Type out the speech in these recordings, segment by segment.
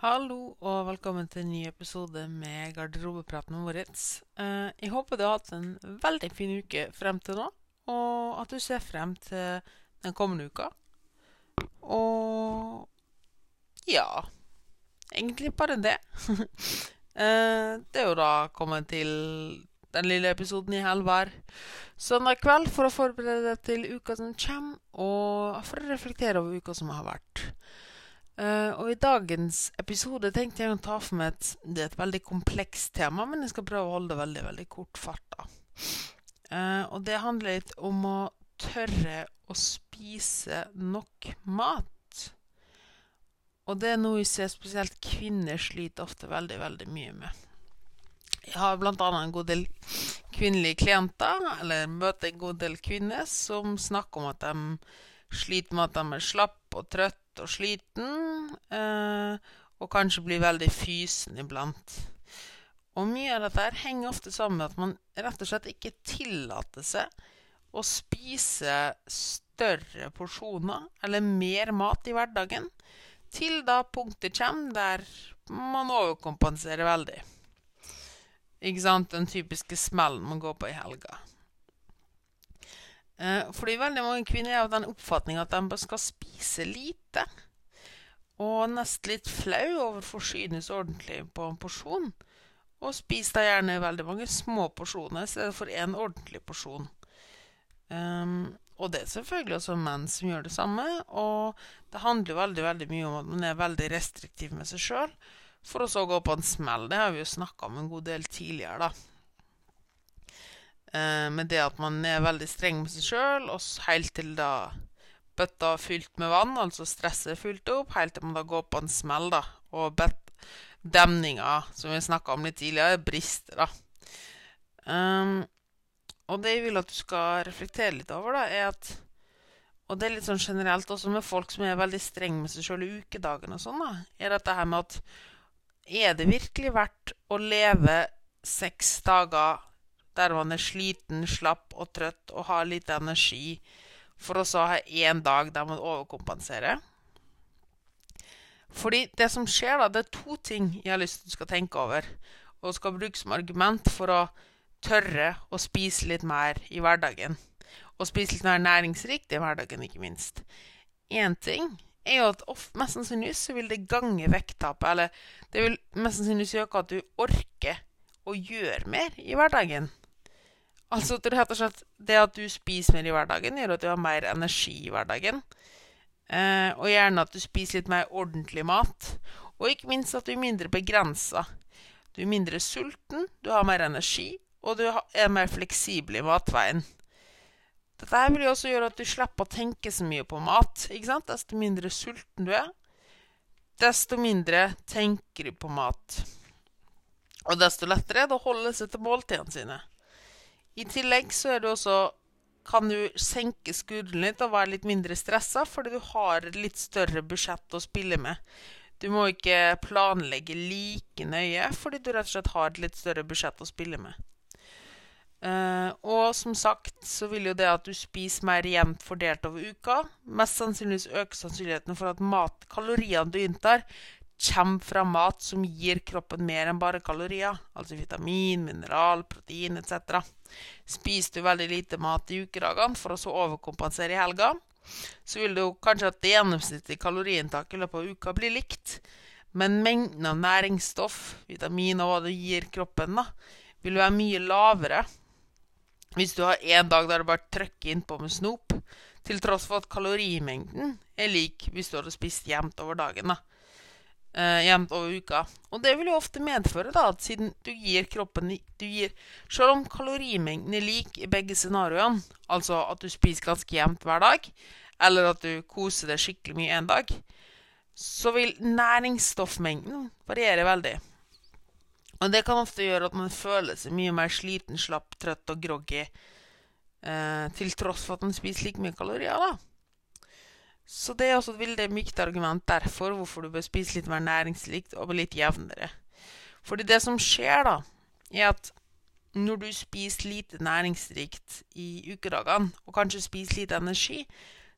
Hallo og velkommen til en ny episode med Garderobepraten Moritz. Eh, jeg håper du har hatt en veldig fin uke frem til nå, og at du ser frem til den kommende uka. Og ja Egentlig bare det. eh, det er jo da kommet til den lille episoden i helvær søndag kveld for å forberede deg til uka som kommer, og for å reflektere over uka som har vært. Uh, og i dagens episode tenkte jeg å ta for meg et, det er et veldig komplekst tema, men jeg skal prøve å holde det veldig veldig kort fart. Uh, og det handler litt om å tørre å spise nok mat. Og det er noe jeg ser spesielt kvinner sliter ofte veldig, veldig mye med. Jeg har bl.a. en god del kvinnelige klienter, eller møter en god del kvinner, som snakker om at de sliter med at de er slappe og trøtte og sliten, eh, og kanskje blir veldig fysen iblant. Og mye av dette henger ofte sammen med at man rett og slett ikke tillater seg å spise større porsjoner eller mer mat i hverdagen, til da punktet kommer der man overkompenserer veldig. Ikke sant? Den typiske smellen man går på i helga. Eh, fordi veldig mange kvinner er av den oppfatning at de skal spise lite. Og nesten litt flau over å forsynes ordentlig på en porsjon. Og spiser da gjerne veldig mange små porsjoner i stedet for én ordentlig porsjon. Um, og det er selvfølgelig også menn som gjør det samme. Og det handler veldig, veldig mye om at man er veldig restriktiv med seg sjøl. For å så gå på en smell. Det har vi jo snakka om en god del tidligere, da. Eh, med det at man er veldig streng med seg sjøl, og helt til da bøtta er fylt med vann, altså stresset er fylt opp, helt til man da går på en smell, da, og demninga, som vi snakka om litt tidligere, brister, da. Um, og det jeg vil at du skal reflektere litt over, da, er at Og det er litt sånn generelt også med folk som er veldig streng med seg sjøl i ukedagene og sånn, da, er dette her med at Er det virkelig verdt å leve seks dager der man er sliten, slapp og trøtt og har lite energi, for å så ha én dag der man overkompenserer. Fordi det som skjer, da, det er to ting jeg har lyst til at du skal tenke over, og skal bruke som argument for å tørre å spise litt mer i hverdagen. Og spise litt mer næringsrikt i hverdagen, ikke minst. Én ting er jo at ofte, mest sannsynlig så vil det gange vekttapet, eller det vil mest sannsynlig gjøre at du orker å gjøre mer i hverdagen. Altså rett og slett det at du spiser mer i hverdagen, gjør at du har mer energi i hverdagen. Eh, og gjerne at du spiser litt mer ordentlig mat. Og ikke minst at du er mindre begrensa. Du er mindre sulten, du har mer energi, og du er mer fleksibel i matveien. Dette vil jo også gjøre at du slipper å tenke så mye på mat. ikke sant? Desto mindre sulten du er, desto mindre tenker du på mat. Og desto lettere er det å holde seg til måltidene sine. I tillegg så er det også kan du senke skulderen litt og være litt mindre stressa, fordi du har et litt større budsjett å spille med. Du må ikke planlegge like nøye, fordi du rett og slett har et litt større budsjett å spille med. Uh, og som sagt så vil jo det at du spiser mer jevnt fordelt over uka, mest sannsynligvis øke sannsynligheten for at mat, kaloriene du inntar, kommer fra mat som gir kroppen mer enn bare kalorier, altså vitamin, mineral, protein etc. Spiser du veldig lite mat i ukedagene for å så overkompensere i helga, så vil det kanskje at det gjennomsnittlige kaloriinntaket i løpet av uka blir likt, men mengden av næringsstoff, vitamin og hva det gir kroppen, da, vil være mye lavere hvis du har en dag der du bare trykker innpå med snop, til tross for at kalorimengden er lik hvis du hadde spist jevnt over dagen. da uh, jevnt over uka. Og det vil jo ofte medføre da, at siden du gir kroppen du gir, Selv om kalorimengden er lik i begge scenarioene, altså at du spiser ganske jevnt hver dag, eller at du koser deg skikkelig mye en dag, så vil næringsstoffmengden variere veldig. Og det kan ofte gjøre at man føler seg mye mer sliten, slapp, trøtt og groggy, eh, til tross for at man spiser like mye kalorier. da. Så det er også et veldig mykt argument derfor hvorfor du bør spise litt mer næringsrikt og litt jevnere. Fordi det som skjer, da, er at når du spiser lite næringsrikt i ukedagene, og kanskje spiser lite energi,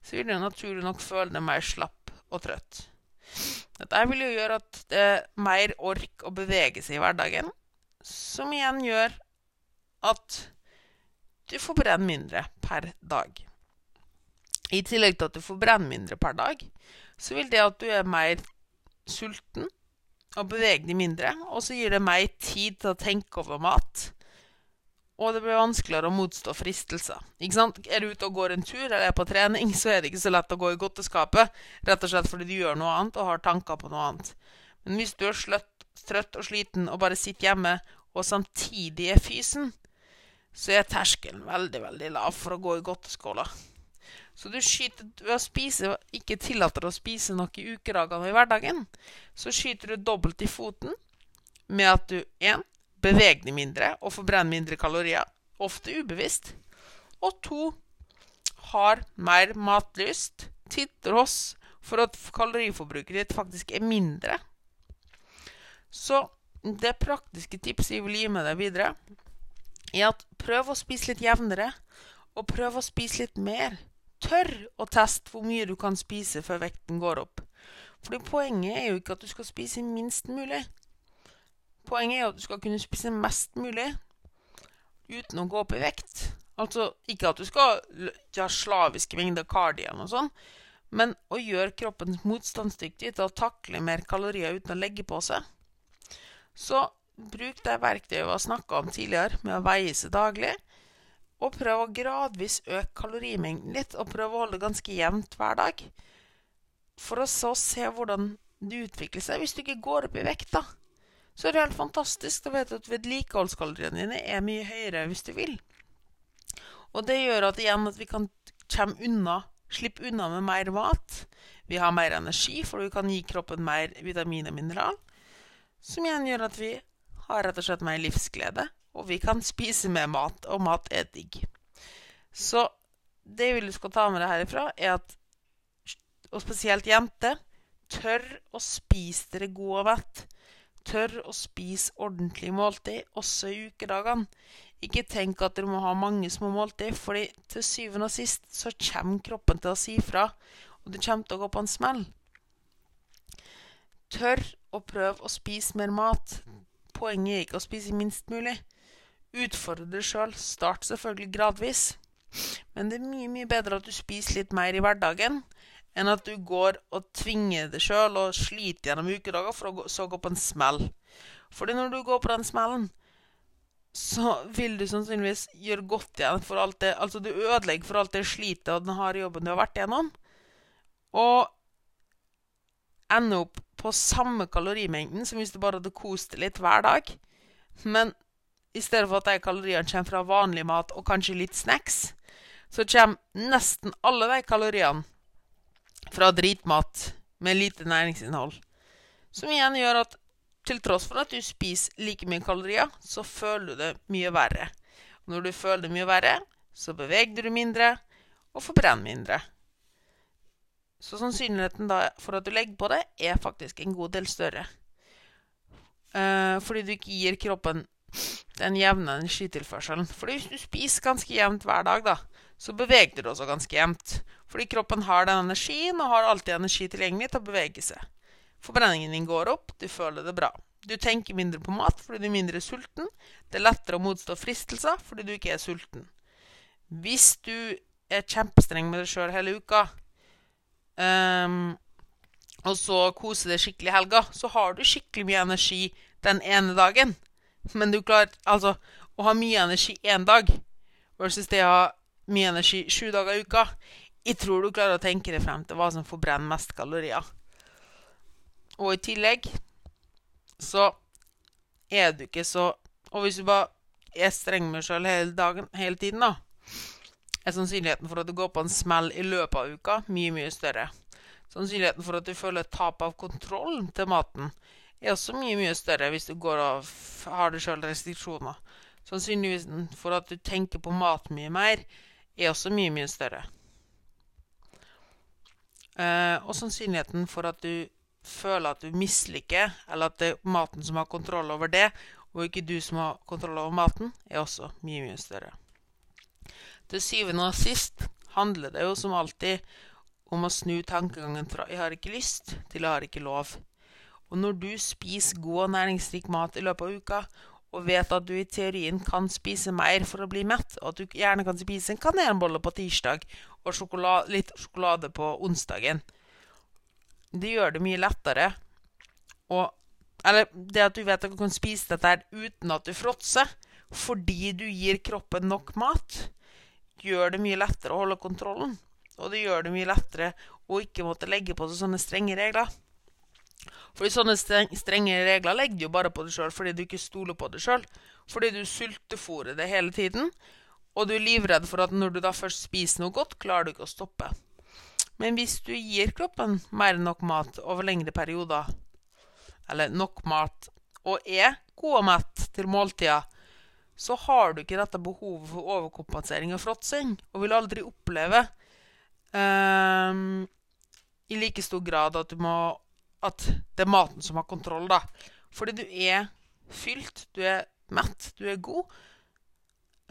så vil du naturlig nok føle deg mer slapp og trøtt. Dette vil jo gjøre at det er mer ork å bevege seg i hverdagen, som igjen gjør at du forbrenner mindre per dag. I tillegg til at du får brenne mindre per dag, så vil det at du er mer sulten og beveger deg mindre, og så gir det mer tid til å tenke over mat og det blir vanskeligere å motstå fristelser. Ikke sant? Er du ute og går en tur eller er på trening, så er det ikke så lett å gå i godteskapet, rett og slett fordi du gjør noe annet og har tanker på noe annet. Men hvis du er sløtt, trøtt og sliten og bare sitter hjemme og samtidig er fysen, så er terskelen veldig, veldig lav for å gå i godteskåla. Så du skyter ved å spise, ikke tillater å spise nok i ukedagene i hverdagen, så skyter du dobbelt i foten med at du 1. beveger deg mindre og forbrenner mindre kalorier, ofte ubevisst. Og to har mer matlyst, titter tross for at kaloriforbruket ditt faktisk er mindre. Så det praktiske tipset jeg vil gi med deg videre, er at prøv å spise litt jevnere, og prøv å spise litt mer. Tør å teste hvor mye du kan spise før vekten går opp. Fordi poenget er jo ikke at du skal spise minst mulig. Poenget er at du skal kunne spise mest mulig uten å gå opp i vekt. Altså ikke at du skal ha slaviske mengder kardian og sånn, men å gjøre kroppen motstandsdyktig til å takle mer kalorier uten å legge på seg. Så bruk det verktøyet vi har snakka om tidligere, med å veie seg daglig. Og prøv å gradvis øke kalorimengden litt, og prøv å holde det ganske jevnt hver dag. For å så se hvordan det utvikler seg hvis du ikke går opp i vekt, da så er det helt fantastisk. Da vet du at vedlikeholdskaloriene dine er mye høyere hvis du vil. Og det gjør at igjen at vi kan komme unna, slippe unna med mer mat. Vi har mer energi, for vi kan gi kroppen mer vitamin og mineral. Som igjen gjør at vi har rett og slett mer livsglede, og vi kan spise mer mat, og mat er digg. Så det du skal ta med deg herifra, er at og spesielt jenter tør å spise dere god og mett. Tør å spise ordentlig måltid, også i ukedagene. Ikke tenk at dere må ha mange små måltid, fordi til syvende og sist så kommer kroppen til å si fra, og det kommer til å gå på en smell. Tør å prøve å spise mer mat. Poenget er ikke å spise minst mulig. Utfordre deg sjøl. Start selvfølgelig gradvis. Men det er mye, mye bedre at du spiser litt mer i hverdagen enn at du går og tvinger deg sjøl og sliter gjennom ukedager for å så gå på en smell. Fordi når du går på den smellen, så vil du sannsynligvis gjøre godt igjen for alt det Altså, du ødelegger for alt det slitet og den harde jobben du har vært igjennom. Og ender opp på samme kalorimengden som hvis du bare hadde kost deg litt hver dag. Men i stedet for at de kaloriene kommer fra vanlig mat og kanskje litt snacks, så kommer nesten alle de kaloriene fra dritmat med lite næringsinnhold. Som igjen gjør at til tross for at du spiser like mye kalorier, så føler du det mye verre. Og når du føler det mye verre, så beveger du mindre og forbrenner mindre. Så sannsynligheten for at du legger på det, er faktisk en god del større. Eh, fordi du ikke gir kroppen den jevne energitilførselen. Fordi hvis du spiser ganske jevnt hver dag, da, så beveger du også ganske jevnt. Fordi kroppen har den energien, og har alltid energi tilgjengelig til å bevege seg. Forbrenningen din går opp, du føler det bra. Du tenker mindre på mat fordi du er mindre sulten. Det er lettere å motstå fristelser fordi du ikke er sulten. Hvis du er kjempestreng med deg sjøl hele uka, um, og så koser deg skikkelig i helga, så har du skikkelig mye energi den ene dagen. Men du klarer altså å ha mye energi én dag versus det å ha mye energi sju dager i uka jeg tror du klarer å tenke deg frem til hva som forbrenner mest kalorier. Og i tillegg så er du ikke så Og hvis du bare er streng med deg sjøl hele dagen, hele tiden, da, er sannsynligheten for at du går på en smell i løpet av uka, mye, mye større. Sannsynligheten for at du føler tap av kontroll til maten, er også mye, mye større hvis du går og har det sjøl restriksjoner. Sannsynligheten for at du tenker på mat mye mer, er også mye, mye større. Uh, og sannsynligheten for at du føler at du misliker, eller at det er maten som har kontroll over det, og ikke du som har kontroll over maten, er også mye, mye større. Til syvende og sist handler det jo som alltid om å snu tankegangen fra 'jeg har ikke lyst' til 'jeg har ikke lov'. Og når du spiser god og næringsrik mat i løpet av uka, og vet at du i teorien kan spise mer for å bli mett, og at du gjerne kan spise en kanelbolle på tirsdag og sjokolade, litt sjokolade på onsdagen, det gjør det mye lettere og Eller det at du vet at du kan spise dette uten at du fråtser, fordi du gir kroppen nok mat, gjør det mye lettere å holde kontrollen. Og det gjør det mye lettere å ikke måtte legge på seg sånne strenge regler. Fordi sånne strenge regler legger jo bare på deg sjøl fordi du ikke stoler på deg sjøl. Fordi du sultefòrer det hele tiden. Og du er livredd for at når du da først spiser noe godt, klarer du ikke å stoppe. Men hvis du gir kroppen mer enn nok mat over lengre perioder, eller nok mat, og er god og mett til måltida, så har du ikke dette behovet for overkompensering og fråtsing, og vil aldri oppleve um, i like stor grad at, du må, at det er maten som har kontroll, da. Fordi du er fylt, du er mett, du er god.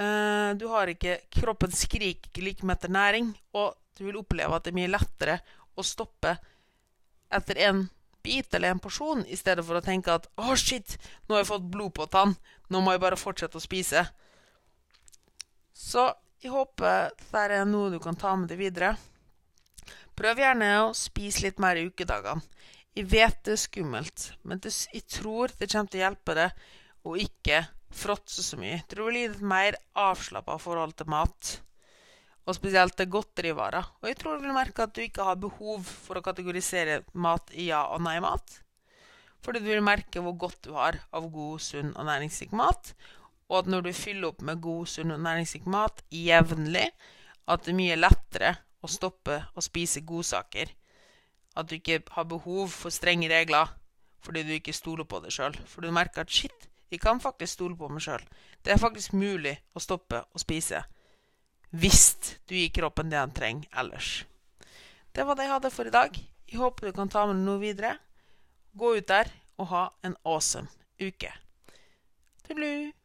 Uh, du har ikke Kroppen skriker ikke like mye etter næring, og du vil oppleve at det er mye lettere å stoppe etter en bit eller en porsjon, i stedet for å tenke at 'Å, oh, shit, nå har jeg fått blod på tann. Nå må jeg bare fortsette å spise'. Så jeg håper dette er noe du kan ta med deg videre. Prøv gjerne å spise litt mer i ukedagene. Jeg vet det er skummelt, men det, jeg tror det kommer til å hjelpe deg å ikke fråtse så mye. Jeg tror det deg et mer avslappa forhold til mat og spesielt til godterivarer. Og jeg tror du vil merke at du ikke har behov for å kategorisere mat i ja- og nei-mat. Fordi du vil merke hvor godt du har av god, sunn og næringsrik mat. Og at når du fyller opp med god, sunn og næringsrik mat jevnlig, at det er mye lettere å stoppe å spise godsaker. At du ikke har behov for strenge regler fordi du ikke stoler på deg sjøl. For du merker at shit, jeg kan faktisk stole på meg sjøl. Det er faktisk mulig å stoppe å spise hvis du gir kroppen det han trenger ellers. Det var det jeg hadde for i dag. Jeg håper du kan ta med noe videre. Gå ut der og ha en awesome uke. Tudelu!